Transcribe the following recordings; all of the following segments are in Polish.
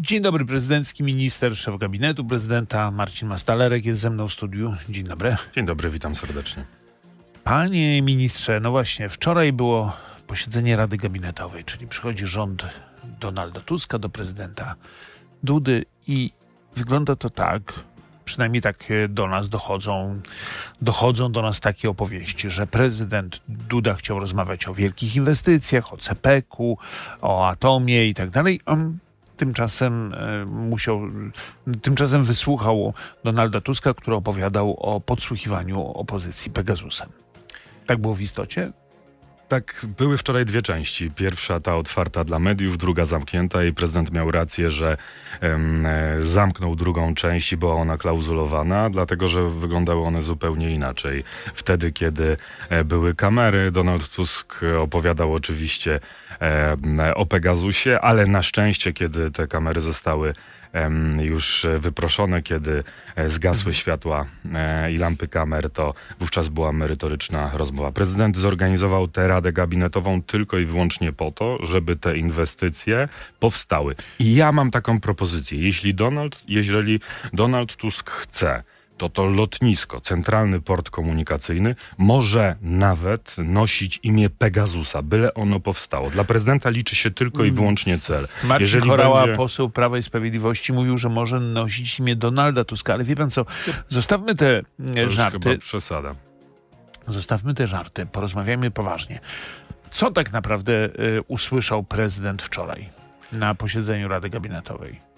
Dzień dobry, prezydencki minister, szef gabinetu prezydenta Marcin Mastalerek jest ze mną w studiu. Dzień dobry. Dzień dobry, witam serdecznie. Panie ministrze, no właśnie, wczoraj było posiedzenie Rady Gabinetowej, czyli przychodzi rząd Donalda Tuska do prezydenta Dudy i wygląda to tak, przynajmniej tak do nas dochodzą, dochodzą do nas takie opowieści, że prezydent Duda chciał rozmawiać o wielkich inwestycjach, o CPK-u, o atomie i tak dalej. Tymczasem e, musiał, tymczasem wysłuchał Donalda Tuska, który opowiadał o podsłuchiwaniu opozycji Pegasusem. Tak było w istocie? Tak, były wczoraj dwie części. Pierwsza ta otwarta dla mediów, druga zamknięta i prezydent miał rację, że e, zamknął drugą część i była ona klauzulowana, dlatego że wyglądały one zupełnie inaczej. Wtedy, kiedy e, były kamery, Donald Tusk opowiadał oczywiście o Pegasusie, ale na szczęście, kiedy te kamery zostały już wyproszone, kiedy e, zgasły mhm. światła e, i lampy kamer, to wówczas była merytoryczna rozmowa. Prezydent zorganizował tę radę gabinetową tylko i wyłącznie po to, żeby te inwestycje powstały. I ja mam taką propozycję. Jeśli Donald, jeżeli Donald Tusk chce, to to lotnisko, centralny port komunikacyjny, może nawet nosić imię Pegasusa, byle ono powstało. Dla prezydenta liczy się tylko i mm. wyłącznie cel. Marcin Jeżeli Chorała, będzie... poseł Prawa i Sprawiedliwości, mówił, że może nosić imię Donalda Tuska, ale wie pan co, zostawmy te to żarty. Chyba przesada. Zostawmy te żarty, porozmawiajmy poważnie. Co tak naprawdę y, usłyszał prezydent wczoraj na posiedzeniu Rady Gabinetowej?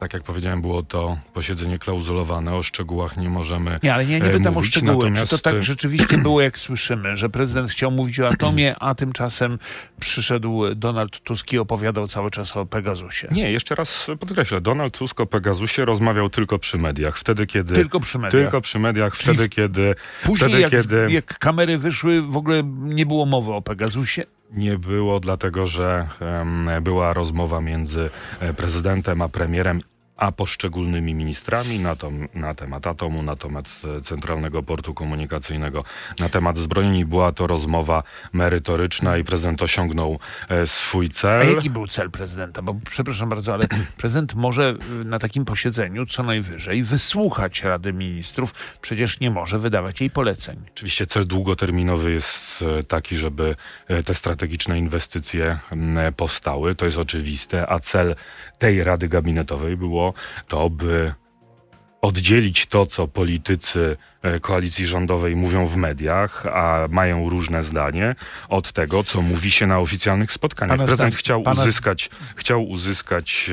Tak jak powiedziałem, było to posiedzenie klauzulowane, o szczegółach nie możemy Nie, ale ja nie pytam mówić, o szczegóły. Natomiast... Czy to tak rzeczywiście było, jak słyszymy, że prezydent chciał mówić o atomie, a tymczasem przyszedł Donald Tusk i opowiadał cały czas o Pegasusie? Nie, jeszcze raz podkreślę. Donald Tusk o Pegasusie rozmawiał tylko przy mediach. Wtedy, kiedy... Tylko przy mediach. Tylko przy mediach, wtedy, kiedy... Później, wtedy, jak, kiedy... jak kamery wyszły, w ogóle nie było mowy o Pegasusie? Nie było, dlatego że um, była rozmowa między e, prezydentem a premierem a poszczególnymi ministrami na, to, na temat atomu, na temat e, Centralnego Portu Komunikacyjnego, na temat zbrojeni. Była to rozmowa merytoryczna i prezydent osiągnął e, swój cel. A jaki był cel prezydenta? Bo przepraszam bardzo, ale prezydent może e, na takim posiedzeniu co najwyżej wysłuchać Rady Ministrów. Przecież nie może wydawać jej poleceń. Oczywiście cel długoterminowy jest taki, żeby te strategiczne inwestycje powstały. To jest oczywiste, a cel tej Rady Gabinetowej było to, by oddzielić to, co politycy e, koalicji rządowej mówią w mediach, a mają różne zdanie, od tego, co mówi się na oficjalnych spotkaniach. Pana Prezydent chciał, pana... uzyskać, chciał uzyskać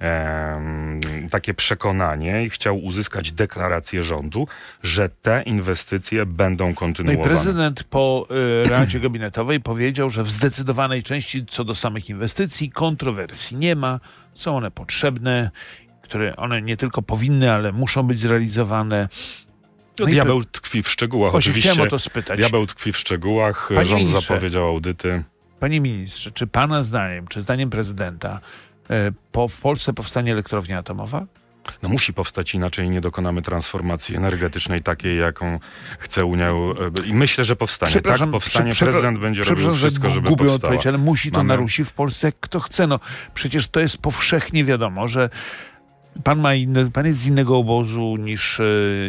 e, e, takie przekonanie i chciał uzyskać deklarację rządu, że te inwestycje będą kontynuowane. No i prezydent po y, Radzie Gabinetowej powiedział, że w zdecydowanej części co do samych inwestycji kontrowersji nie ma, są one potrzebne które one nie tylko powinny, ale muszą być zrealizowane. No diabeł tkwi w szczegółach. Właśnie Oczywiście chciałem o to spytać. Diabeł tkwi w szczegółach. Panie Rząd ministrze, zapowiedział audyty. Panie ministrze, czy pana zdaniem, czy zdaniem prezydenta e, po, w Polsce powstanie elektrownia atomowa? No musi powstać, inaczej nie dokonamy transformacji energetycznej takiej, jaką chce Unia. E, I myślę, że powstanie. Tak, powstanie. Prezydent będzie robił wszystko, żeby powstała. odpowiedź, ale musi to Mamy... w Polsce, kto chce. No, przecież to jest powszechnie wiadomo, że Pan, ma inne, pan jest z innego obozu niż, e,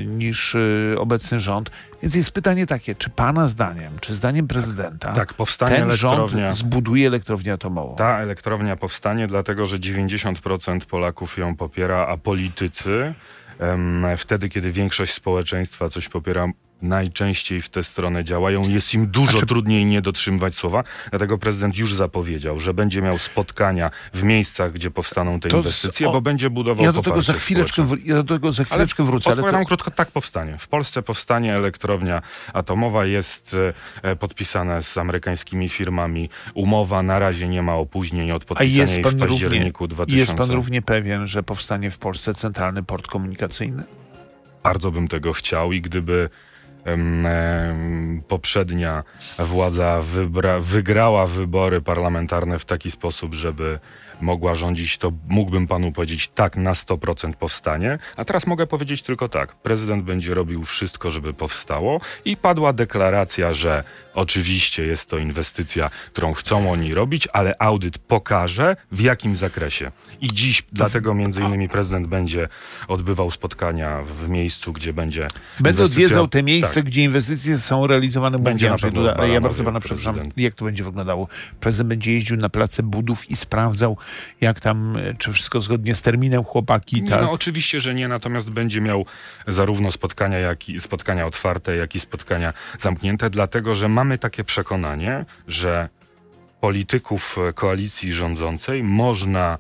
niż e, obecny rząd. Więc jest pytanie takie, czy pana zdaniem, czy zdaniem prezydenta tak, powstanie ten rząd zbuduje elektrownię atomową? Ta elektrownia powstanie, dlatego że 90% Polaków ją popiera, a politycy wtedy, kiedy większość społeczeństwa coś popiera, najczęściej w tę stronę działają. Jest im dużo trudniej nie dotrzymywać słowa. Dlatego prezydent już zapowiedział, że będzie miał spotkania w miejscach, gdzie powstaną te to inwestycje, o, bo będzie budował ja do tego za chwileczkę, Ja do tego za chwileczkę ale wrócę. Ale to... krótko, tak powstanie. W Polsce powstanie elektrownia atomowa. Jest e, podpisana z amerykańskimi firmami umowa. Na razie nie ma opóźnień od podpisania jej w październiku równie, 2000. Jest pan równie pewien, że powstanie w Polsce centralny port komunikacyjny? Bardzo bym tego chciał i gdyby poprzednia władza wybra, wygrała wybory parlamentarne w taki sposób, żeby mogła rządzić, to mógłbym panu powiedzieć tak, na 100% powstanie. A teraz mogę powiedzieć tylko tak. Prezydent będzie robił wszystko, żeby powstało i padła deklaracja, że oczywiście jest to inwestycja, którą chcą oni robić, ale audyt pokaże w jakim zakresie. I dziś dlatego między innymi prezydent będzie odbywał spotkania w miejscu, gdzie będzie Będę odwiedzał te miejsca, Tak. gdzie inwestycje są realizowane. Będzie na pewno ja bardzo pana przepraszam, jak to będzie wyglądało. Prezydent będzie jeździł na place budów i sprawdzał, jak tam, e, czy wszystko zgodnie z terminem chłopaki. Tak? No oczywiście, że nie, natomiast będzie miał zarówno spotkania, jak i spotkania otwarte, jak i spotkania zamknięte, dlatego że mamy takie przekonanie, że polityków e, koalicji rządzącej można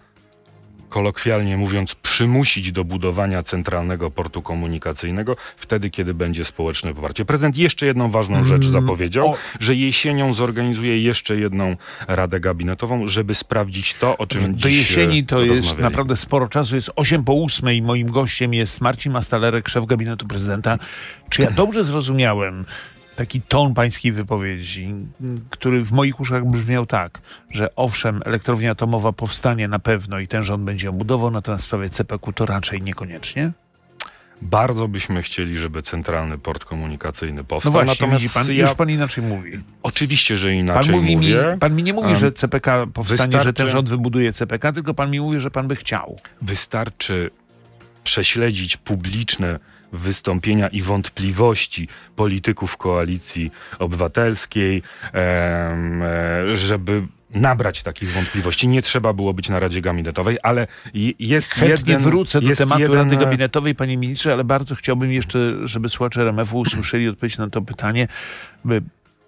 kolokwialnie mówiąc, przymusić do budowania centralnego portu komunikacyjnego wtedy, kiedy będzie społeczne poparcie. Prezydent jeszcze jedną ważną rzecz Mm, zapowiedział, o- że jesienią zorganizuje jeszcze jedną radę gabinetową, żeby sprawdzić to, o czym Do dziś jesieni e, to jest naprawdę sporo czasu. Jest 8 po 8 i moim gościem jest Marcin Mastalerek, szef gabinetu prezydenta. Czy ja dobrze zrozumiałem taki ton pańskiej wypowiedzi, który w moich uszach brzmiał tak, że owszem, elektrownia atomowa powstanie na pewno i ten rząd będzie ją budował, natomiast w sprawie CPQ to raczej niekoniecznie? Bardzo byśmy chcieli, żeby centralny port komunikacyjny No powstał. właśnie, Natomiast pan, ja już pan inaczej mówi. oczywiście, że Pan, inaczej mówi mi, mówię. pan mi nie mówi, że CPK powstanie, że ten wystarczy- rząd wybuduje CPK, tylko pan mi mówi, że pan by chciał. Wystarczy prześledzić publiczne wystąpienia i wątpliwości polityków koalicji obywatelskiej, e, żeby nabrać takich wątpliwości. Nie trzeba było być na Radzie Gabinetowej, ale je- jest Chętnie jeden... wrócę do tematu jeden, Rady Gabinetowej, panie ministrze, ale bardzo chciałbym jeszcze, żeby słuchacze RMF-u usłyszeli odpowiedź na to pytanie.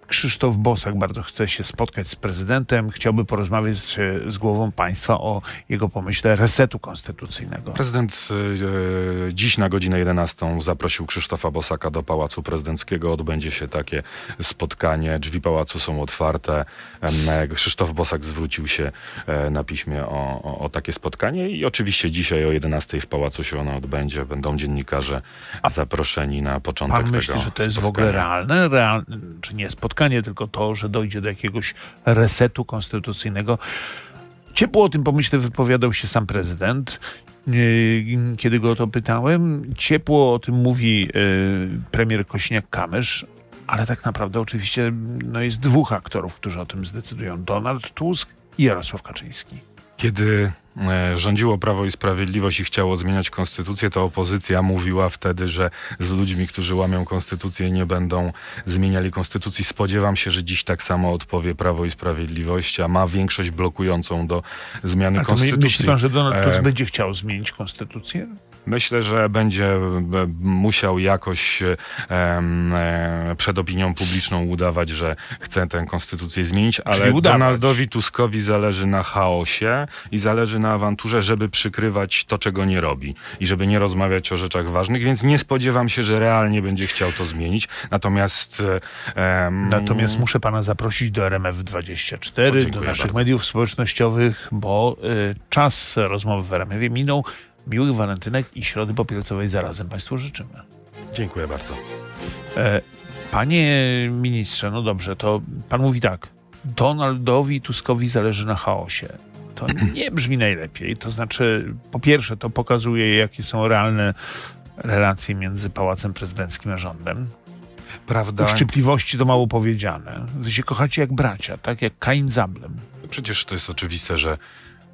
Krzysztof Bosak bardzo chce się spotkać z prezydentem, chciałby porozmawiać z, z głową państwa o jego pomyśle resetu konstytucyjnego. Prezydent e, dziś na godzinę 11 zaprosił Krzysztofa Bosaka do Pałacu Prezydenckiego. Odbędzie się takie spotkanie. Drzwi pałacu są otwarte. E, Krzysztof Bosak zwrócił się e, na piśmie o, o, o takie spotkanie i oczywiście dzisiaj o 11 w pałacu się ono odbędzie. Będą dziennikarze zaproszeni na początek Pan tego myśli, że to jest w spotkania. ogóle realne? Real, czy nie spotkanie, tylko to, że dojdzie do jakiegoś resetu konstytucyjnego? Ciepło o tym pomyśle wypowiadał się sam prezydent, yy, kiedy go o to pytałem. Ciepło o tym mówi yy, premier Kośniak-Kamysz, ale tak naprawdę oczywiście no, jest dwóch aktorów, którzy o tym zdecydują. Donald Tusk i Jarosław Kaczyński. Kiedy rządziło Prawo i Sprawiedliwość i chciało zmieniać konstytucję, to opozycja mówiła wtedy, że z ludźmi, którzy łamią konstytucję, nie będą zmieniali konstytucji. Spodziewam się, że dziś tak samo odpowie Prawo i Sprawiedliwość, a ma większość blokującą do zmiany A konstytucji. myśli pan, że Donald Tusk E, będzie chciał zmienić konstytucję? Myślę, że będzie e, musiał jakoś e, em, e, przed opinią publiczną udawać, że chce tę konstytucję zmienić, ale. Donaldowi Tuskowi zależy na chaosie i zależy na awanturze, żeby przykrywać to, czego nie robi i żeby nie rozmawiać o rzeczach ważnych, więc nie spodziewam się, że realnie będzie chciał to zmienić. Natomiast em, Natomiast muszę pana zaprosić do RMF24, O, do naszych bardzo. mediów społecznościowych, bo y, czas rozmowy w RMF minął. Miłych walentynek i środy popielcowej zarazem Państwu życzymy. Dziękuję bardzo. E, panie ministrze, no dobrze, to pan mówi tak. Donaldowi Tuskowi zależy na chaosie. To nie brzmi najlepiej. To znaczy, po pierwsze, to pokazuje, jakie są realne relacje między Pałacem Prezydenckim a rządem. Prawda? Uszczypliwości to mało powiedziane. Wy się kochacie jak bracia, tak? Jak Kain z Ablem. Przecież to jest oczywiste, że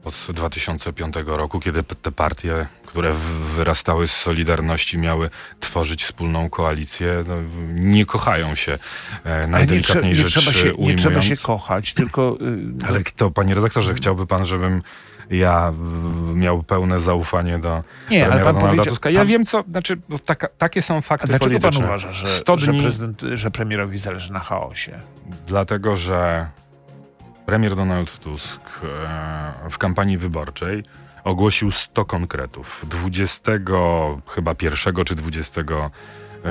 od 2005 roku, kiedy te partie, które wyrastały z Solidarności, miały tworzyć wspólną koalicję, no, nie kochają się, e, Ale nie, trze- najdelikatniej nie, rzecz trzeba się, nie ujmując. trzeba się kochać, tylko... y, Ale to, panie redaktorze, chciałby pan, żebym ja miał pełne zaufanie do Nie, ale premiera pan Donalda Tuska. Ja pan- wiem, co, znaczy, taka, takie są A fakty dlaczego pan polityczne. uważa, że, 100 że, dni, prezydent, że premierowi zależy na chaosie? dlatego że premier Donald Tusk e, w kampanii wyborczej ogłosił 100 konkretów. 20 chyba 1 czy 20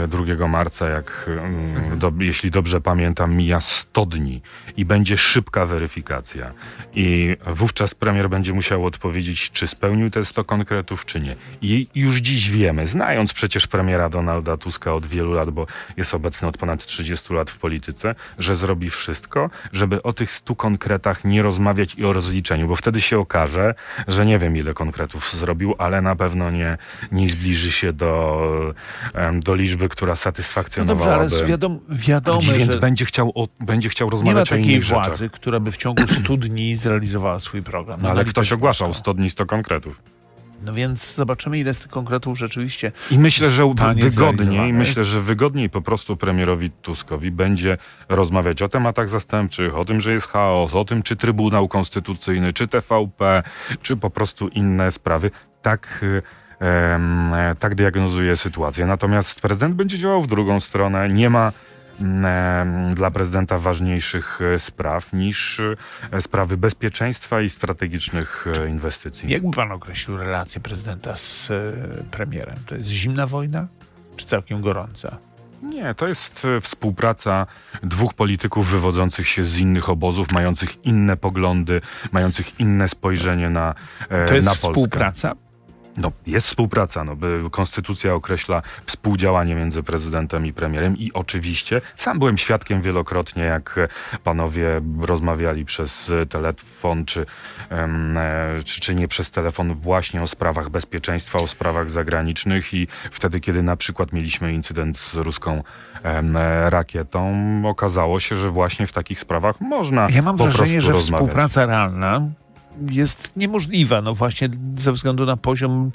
2 marca, jak mm, do, jeśli dobrze pamiętam, mija 100 dni i będzie szybka weryfikacja. I wówczas premier będzie musiał odpowiedzieć, czy spełnił te 100 konkretów, czy nie. I już dziś wiemy, znając przecież premiera Donalda Tuska od wielu lat, bo jest obecny od ponad 30 lat w polityce, że zrobi wszystko, żeby o tych 100 konkretach nie rozmawiać i o rozliczeniu, bo wtedy się okaże, że nie wiem ile konkretów zrobił, ale na pewno nie, nie zbliży się do, do liczby, która No satysfakcjonowałaby. dobrze, ale wiadom, wiadomo, Więc że będzie chciał, o, będzie chciał nie ma rozmawiać o takiej innych rzeczach. władzy, która by w ciągu 100 dni zrealizowała swój program. No, ale ktoś ogłaszał boską. 100 dni, 100 konkretów. No więc zobaczymy, ile z tych konkretów rzeczywiście I myślę, że wygodniej, myślę, że wygodniej po prostu premierowi Tuskowi będzie rozmawiać o tematach zastępczych, o tym, że jest chaos, o tym, czy Trybunał Konstytucyjny, czy TVP, czy po prostu inne sprawy. Tak, y, tak diagnozuje sytuację. Natomiast prezydent będzie działał w drugą stronę. Nie ma mm, dla prezydenta ważniejszych e, spraw niż e, sprawy bezpieczeństwa i strategicznych e, inwestycji. Jakby pan określił relację prezydenta z e, premierem? To jest zimna wojna, czy całkiem gorąca? Nie, to jest e, współpraca dwóch polityków wywodzących się z innych obozów, mających inne poglądy, mających inne spojrzenie na, e, To jest na Polskę. współpraca? No, jest współpraca. No, by konstytucja określa współdziałanie między prezydentem i premierem i oczywiście sam byłem świadkiem wielokrotnie, jak panowie rozmawiali przez telefon, czy, e, czy, czy nie przez telefon właśnie o sprawach bezpieczeństwa, o sprawach zagranicznych i wtedy, kiedy na przykład mieliśmy incydent z ruską e, rakietą, okazało się, że właśnie w takich sprawach można Ja mam po wrażenie, że rozmawiać. współpraca realna jest niemożliwa, no właśnie ze względu na poziom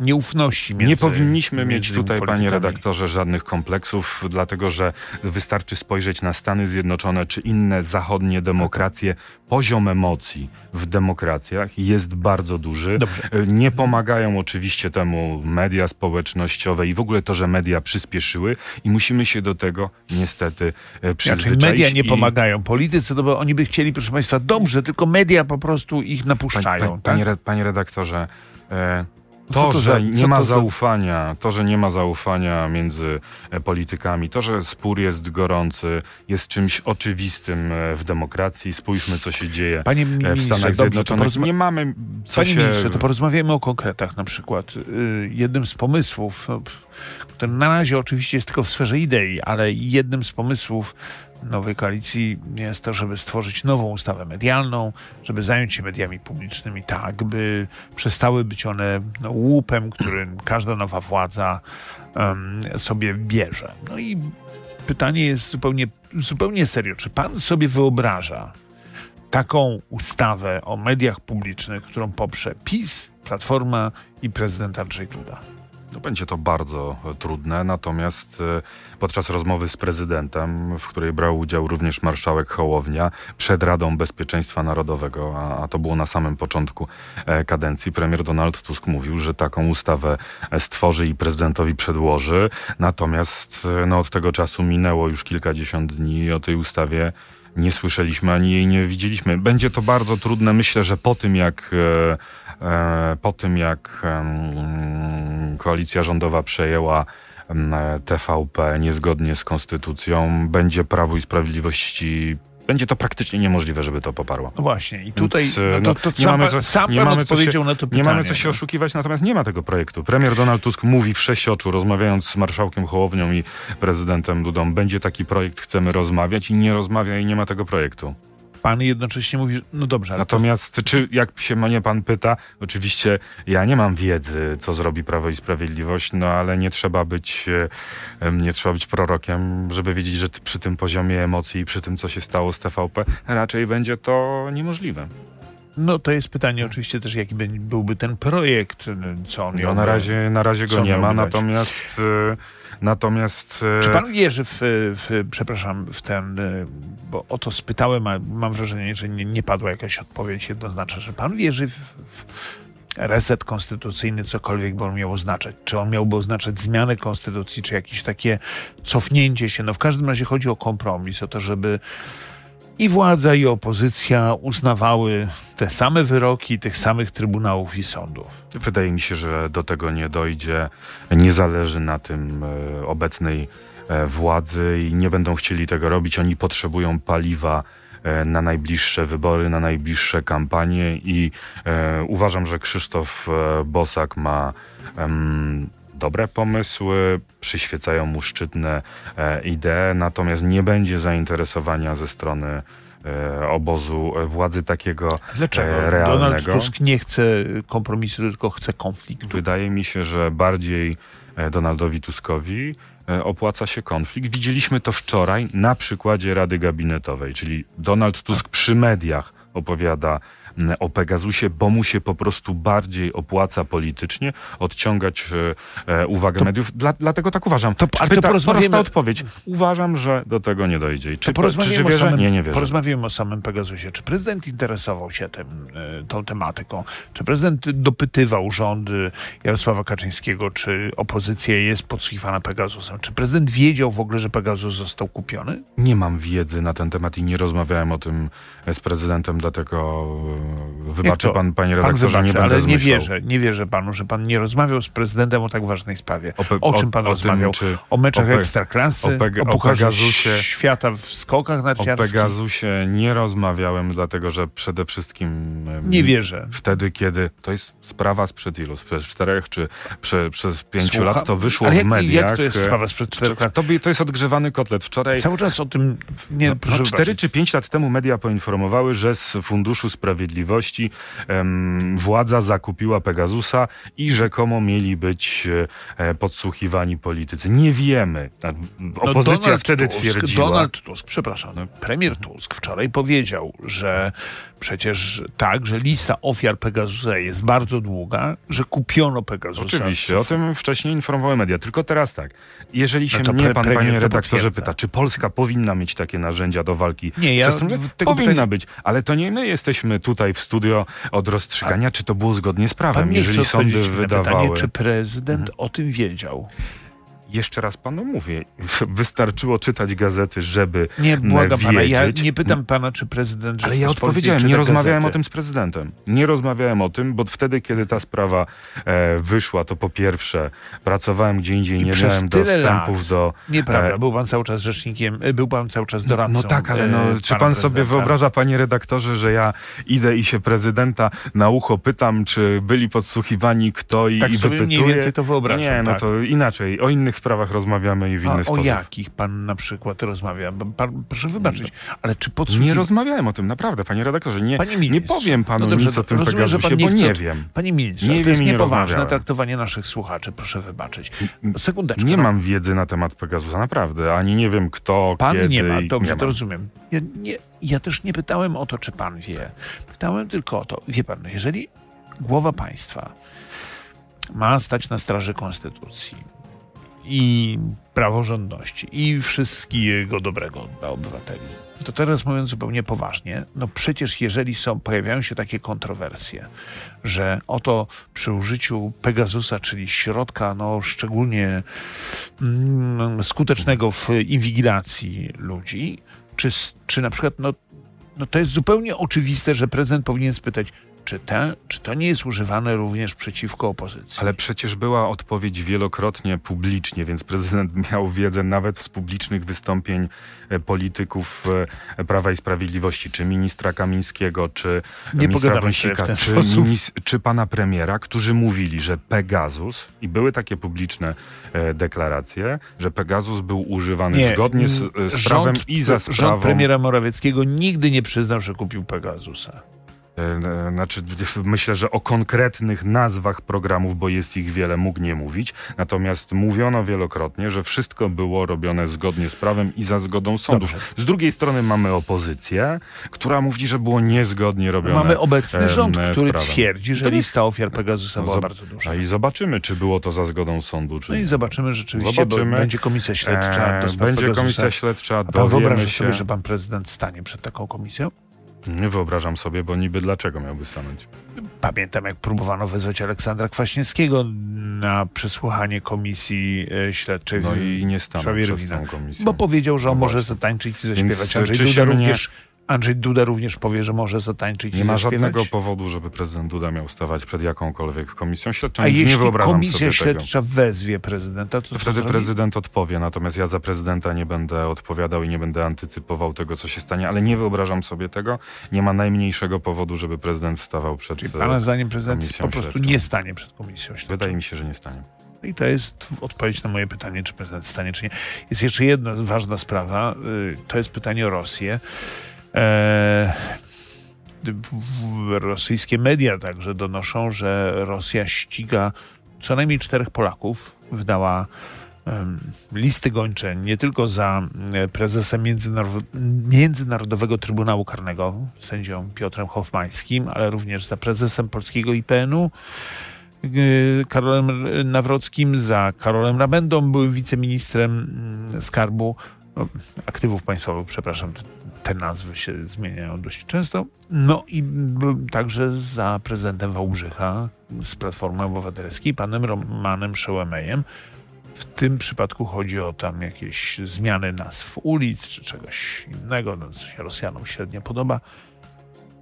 nieufności między Nie powinniśmy mieć tutaj, panie redaktorze, żadnych kompleksów, dlatego że wystarczy spojrzeć na Stany Zjednoczone czy inne zachodnie demokracje. Poziom emocji w demokracjach jest bardzo duży. Dobrze. Nie pomagają oczywiście temu media społecznościowe i w ogóle to, że media przyspieszyły i musimy się do tego niestety e, Znaczy, przyzwyczaić. media nie pomagają politycy, no bo oni by chcieli, proszę państwa, dobrze, tylko media po prostu ich napuszczają. panie, tak? panie, re- panie redaktorze, e, to, to że za- nie ma to za- zaufania, to, że nie ma zaufania między e, politykami, to, że spór jest gorący, jest czymś oczywistym e, w demokracji. Spójrzmy, co się dzieje Panie e, w ministrze, Stanach Zjednoczonych. porozma- Nie mamy co Panie się... ministrze, to porozmawiamy o konkretach na przykład. Y, Jednym z pomysłów, no, który na razie oczywiście jest tylko w sferze idei, ale jednym z pomysłów nowej koalicji jest to, żeby stworzyć nową ustawę medialną, żeby zająć się mediami publicznymi tak, by przestały być one no, łupem, który każda nowa władza em, sobie bierze. No i pytanie jest zupełnie, zupełnie serio. Czy pan sobie wyobraża, taką ustawę o mediach publicznych, którą poprze PiS, Platforma i prezydent Andrzej Duda. No, będzie to bardzo e, trudne, natomiast e, podczas rozmowy z prezydentem, w której brał udział również marszałek Hołownia, przed Radą Bezpieczeństwa Narodowego, a, a to było na samym początku e, kadencji, premier Donald Tusk mówił, że taką ustawę stworzy i prezydentowi przedłoży. Natomiast no, od tego czasu minęło już kilkadziesiąt dni o tej ustawie nie słyszeliśmy ani jej nie widzieliśmy. Będzie to bardzo trudne. Myślę, że po tym jak po tym jak koalicja rządowa przejęła TVP niezgodnie z konstytucją, będzie Prawo i Sprawiedliwości będzie to praktycznie niemożliwe, żeby to poparło. No właśnie, i tutaj Więc, e, no to, to no, nie sam, mamy co- sam nie pan mamy co się- odpowiedział na to pytanie. Nie mamy co się no. oszukiwać, natomiast nie ma tego projektu. Premier Donald Tusk mówi w sześć oczu, rozmawiając z marszałkiem Hołownią i prezydentem Dudą, będzie taki projekt, chcemy rozmawiać i nie rozmawia i nie ma tego projektu. Pan jednocześnie mówi, że no dobrze, Natomiast, czy jak się mnie pan pyta, oczywiście ja nie mam wiedzy, co zrobi Prawo i Sprawiedliwość, no ale nie trzeba być, e, nie trzeba być prorokiem, żeby wiedzieć, że przy tym poziomie emocji i przy tym, co się stało z TVP, raczej będzie to niemożliwe. to, no to jest pytanie oczywiście też, jaki by- byłby ten projekt, co on No, na razie, na razie go nie ma, dać? natomiast, e, natomiast e, Czy pan wierzy w, w przepraszam, w ten, y, bo o to spytałem, a mam wrażenie, że nie, nie padła jakaś odpowiedź jednoznaczna, że pan wierzy w, w reset konstytucyjny, cokolwiek by on miał oznaczać? Czy on miałby oznaczać zmianę konstytucji, czy jakieś takie cofnięcie się? No w każdym razie chodzi o kompromis, o to, żeby i władza, i opozycja uznawały te same wyroki tych samych trybunałów i sądów. Wydaje mi się, że do tego nie dojdzie. Nie zależy na tym e, obecnej e, władzy i nie będą chcieli tego robić. Oni potrzebują paliwa e, na najbliższe wybory, na najbliższe kampanie i e, uważam, że Krzysztof Bosak ma em, dobre pomysły, przyświecają mu szczytne e, idee, natomiast nie będzie zainteresowania ze strony e, obozu władzy takiego Dlaczego? e, realnego. Donald Tusk nie chce kompromisu, tylko chce konfliktu. Wydaje mi się, że bardziej e, Donaldowi Tuskowi e, opłaca się konflikt. Widzieliśmy to wczoraj na przykładzie Rady Gabinetowej, czyli Donald Tusk przy mediach opowiada o Pegasusie, bo mu się po prostu bardziej opłaca politycznie odciągać e, e, uwagę mediów. Dla, dlatego tak uważam. To- ale to pyta, porozmawiamy- prosta odpowiedź. Uważam, że do tego nie dojdzie. I Czy, To porozmawiamy, czy, czy o wierzę? samym, Nie, nie wierzę. porozmawiamy o samym Pegasusie. Czy prezydent interesował się tym, y, tą tematyką? Czy prezydent dopytywał rządy Jarosława Kaczyńskiego, czy opozycja jest podsłuchiwana Pegasusem? Czy prezydent wiedział w ogóle, że Pegasus został kupiony? Nie mam wiedzy na ten temat i nie rozmawiałem o tym z prezydentem, dlatego e, wybaczy to? pan, panie Pan redaktorze, wybaczy, nie będę ale nie zmyślał. wierzę, nie wierzę panu, że pan nie rozmawiał z prezydentem o tak ważnej sprawie. O, pe- O czym pan o rozmawiał? Tym, O meczach o ekstraklasy, o Peg- o o Pegasusie- świata w skokach o narciarskich? Pegasusie nie rozmawiałem, dlatego że przede wszystkim Nie wierzę. wtedy, kiedy to jest sprawa sprzed ilu? Sprzed czterech czy prze, przez pięciu Słucham? lat to wyszło Ale w jak, mediach. Jak to jest e, sprawa sprzed czterech lat? To, to jest odgrzewany kotlet. Wczoraj Cały czas o tym nie No, no, cztery czy pięć lat temu media poinformowały, że z Funduszu Sprawiedliwości em, władza zakupiła Pegasusa i rzekomo mieli być e, e, podsłuchiwani politycy. Nie wiemy. No, Opozycja Donald wtedy Tusk, twierdziła. Donald Tusk, przepraszam, No. premier Tusk wczoraj powiedział, że przecież tak, że lista ofiar Pegasusa jest bardzo długa, że kupiono Pegasusa. Oczywiście, o tym wcześniej informowały media. Tylko teraz tak. Jeżeli się to mnie pre- pan, panie to redaktorze, pyta, czy Polska powinna mieć takie narzędzia do walki Nie, ja Powinna pytania- być, ale to nie my jesteśmy tutaj w studio od rozstrzygania, czy to było zgodnie z prawem. Jeżeli sądy na pytanie, wydawały... czy prezydent Mhm. o tym wiedział. Jeszcze raz panu mówię, wystarczyło czytać gazety, żeby Nie, błagam wiedzieć. pana, ja nie pytam pana, czy prezydent Ale ja odpowiedziałem, nie rozmawiałem gazety. o tym z prezydentem. Nie rozmawiałem o tym, bo wtedy, kiedy ta sprawa e, wyszła, to po pierwsze pracowałem gdzie indziej, I nie miałem dostępów lat do... Nieprawda, E, był pan cały czas rzecznikiem, e, był pan cały czas doradcą. No tak, ale no, e, czy pan sobie wyobraża, panie redaktorze, że ja idę i się prezydenta na ucho pytam, czy byli podsłuchiwani kto i, Tak i wypytuję? mniej więcej to wyobrażam, Nie, no tak. to inaczej. O innych sprawach rozmawiamy i w inny A o sposób. jakich pan na przykład rozmawia? Pan, proszę wybaczyć, ale czy podsłuchiwał... Nie rozmawiałem o tym, naprawdę, panie redaktorze. Nie, Panie nie ministrze, powiem panu no dobrze, nic o tym rozumiem, że pan nie bo nie o- wiem. Panie ministrze, Nie to wiem jest nie niepoważne rozmawiałem. traktowanie naszych słuchaczy, proszę wybaczyć. Sekundeczkę. Nie no. mam wiedzy na temat Pegasusa, naprawdę. Ani nie wiem kto, Pan kiedy. nie ma, dobrze, nie to mam. rozumiem. Ja, nie, ja też nie pytałem o to, czy pan wie. Pytałem tylko o to, wie pan, no jeżeli głowa państwa ma stać na straży konstytucji i praworządności i wszystkiego dobrego dla obywateli, to teraz mówiąc zupełnie poważnie, no przecież jeżeli są, pojawiają się takie kontrowersje, że oto przy użyciu Pegasusa, czyli środka no, szczególnie mm, skutecznego w inwigilacji ludzi, czy, czy na przykład no, no to jest zupełnie oczywiste, że prezydent powinien spytać, czy, te, czy to nie jest używane również przeciwko opozycji? Ale przecież była odpowiedź wielokrotnie publicznie, więc prezydent miał wiedzę nawet z publicznych wystąpień e, polityków e, Prawa i Sprawiedliwości, czy ministra Kamińskiego, czy Nie ministra Wąsika, czy, minis- czy pana premiera, którzy mówili, że Pegasus, i były takie publiczne e, deklaracje, że Pegasus był używany zgodnie z, z prawem i za sprawą... Rząd premiera Morawieckiego nigdy nie przyznał, że kupił Pegasusa. E, Znaczy, myślę, że o konkretnych nazwach programów, bo jest ich wiele, mógł nie mówić. Natomiast mówiono wielokrotnie, że wszystko było robione zgodnie z prawem i za zgodą sądów. Dobrze. Z drugiej strony mamy opozycję, która mówi, że było niezgodnie robione. Mamy obecny rząd, który twierdzi, że lista ofiar Pegasusa No była bardzo duża. A i zobaczymy, czy było to za zgodą sądu, czy No i zobaczymy rzeczywiście, Zobaczymy. będzie komisja śledcza do spraw Będzie Pegasusa. komisja śledcza, A pan dowiemy wyobraża się. sobie, że pan prezydent stanie przed taką komisją? Nie wyobrażam sobie, bo niby dlaczego miałby stanąć? Pamiętam, jak próbowano wezwać Aleksandra Kwaśniewskiego na przesłuchanie komisji e, śledczej. No i nie stanął Rywina. tą komisję. Bo powiedział, że on No może zatańczyć i zaśpiewać. Andrzej Duda również, Andrzej Duda również powie, że może zatańczyć Nie ma zaśpiewać? żadnego powodu, żeby prezydent Duda miał stawać przed jakąkolwiek komisją śledczą. A Nic nie jeśli wyobrażam komisja sobie tego. śledcza wezwie prezydenta, to To wtedy zrobi? prezydent odpowie, natomiast ja za prezydenta nie będę odpowiadał i nie będę antycypował tego, co się stanie, ale nie wyobrażam sobie tego. Nie ma najmniejszego powodu, żeby prezydent stawał przed... Czyli pana zdaniem prezydent po prostu śledczą. nie stanie przed komisją śledczą. Wydaje mi się, że nie stanie. I to jest odpowiedź na moje pytanie, czy prezydent stanie, czy nie. Jest jeszcze jedna ważna sprawa. y, To jest pytanie o Rosję. E, w- w- rosyjskie media także donoszą, że Rosja ściga co najmniej czterech Polaków. Wydała listy gończe nie tylko za e, prezesem Międzynarod- Międzynarodowego Trybunału Karnego, sędzią Piotrem Hoffmańskim, ale również za prezesem polskiego IPN-u, y, Karolem Nawrockim, za Karolem Rabendą, byłym wiceministrem mm, skarbu no, aktywów państwowych, przepraszam, te- nazwy się zmieniają dość często. No i także za prezydentem Wałbrzycha z Platformy Obywatelskiej, panem Romanem Szełemejem. W tym przypadku chodzi o tam jakieś zmiany nazw ulic czy czegoś innego, no, co się Rosjanom średnio podoba.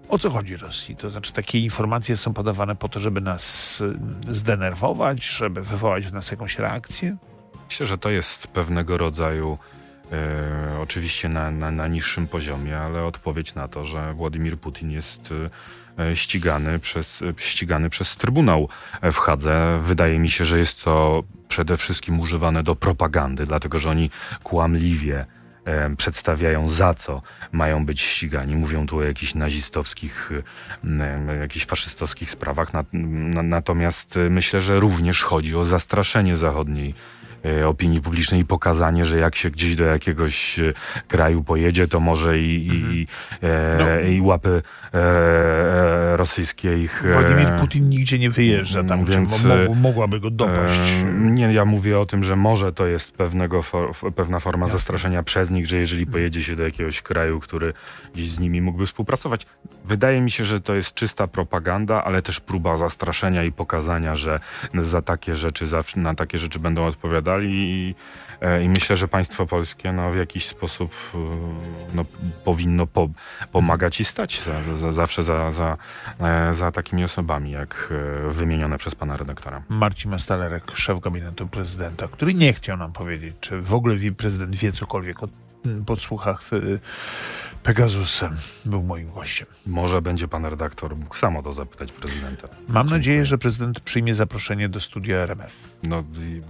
O co chodzi Rosji? To znaczy, takie informacje są podawane po to, żeby nas y, zdenerwować, żeby wywołać w nas jakąś reakcję? Myślę, że to jest pewnego rodzaju, e, oczywiście na, na, na niższym poziomie, ale odpowiedź na to, że Władimir Putin jest e, ścigany przez, e, ścigany przez Trybunał w Hadze. Wydaje mi się, że jest to przede wszystkim używane do propagandy, dlatego że oni kłamliwie e, przedstawiają za co mają być ścigani. Mówią tu o jakichś nazistowskich, jakichś faszystowskich sprawach. Na, na, natomiast myślę, że również chodzi o zastraszenie zachodniej opinii publicznej i pokazanie, że jak się gdzieś do jakiegoś e, kraju pojedzie, to może i, i, e, No. i łapy e, e, rosyjskie ich... e, Władimir Putin nigdzie nie wyjeżdża tam, więc, e, mo- mogłaby go dopaść. E, Nie, ja mówię o tym, że może to jest pewnego for, pewna forma Jasne. zastraszenia przez nich, że jeżeli pojedzie się do jakiegoś kraju, który gdzieś z nimi mógłby współpracować. Wydaje mi się, że to jest czysta propaganda, ale też próba zastraszenia i pokazania, że za takie rzeczy na takie rzeczy będą i, e, i myślę, że państwo polskie no, w jakiś sposób e, no, powinno po, pomagać i stać za, za, zawsze za, za, e, za takimi osobami, jak wymienione przez pana redaktora. Marcin Mastalerek, szef gabinetu prezydenta, który nie chciał nam powiedzieć, czy w ogóle prezydent wie cokolwiek o podsłuchach Pegasusem, był moim gościem. Może będzie pan redaktor mógł sam o to zapytać prezydenta. Mam nadzieję, że prezydent przyjmie zaproszenie do studia RMF. No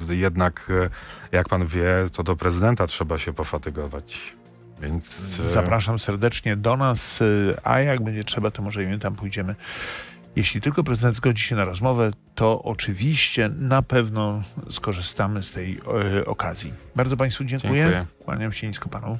jednak, e, jak pan wie, to do prezydenta trzeba się pofatygować. Więc e, Zapraszam serdecznie do nas, y, a jak będzie trzeba, to może i my tam pójdziemy. Jeśli tylko prezydent zgodzi się na rozmowę, to oczywiście na pewno skorzystamy z tej e, okazji. Bardzo Państwu dziękuję. Dziękuję. Kłaniam się nisko Panu.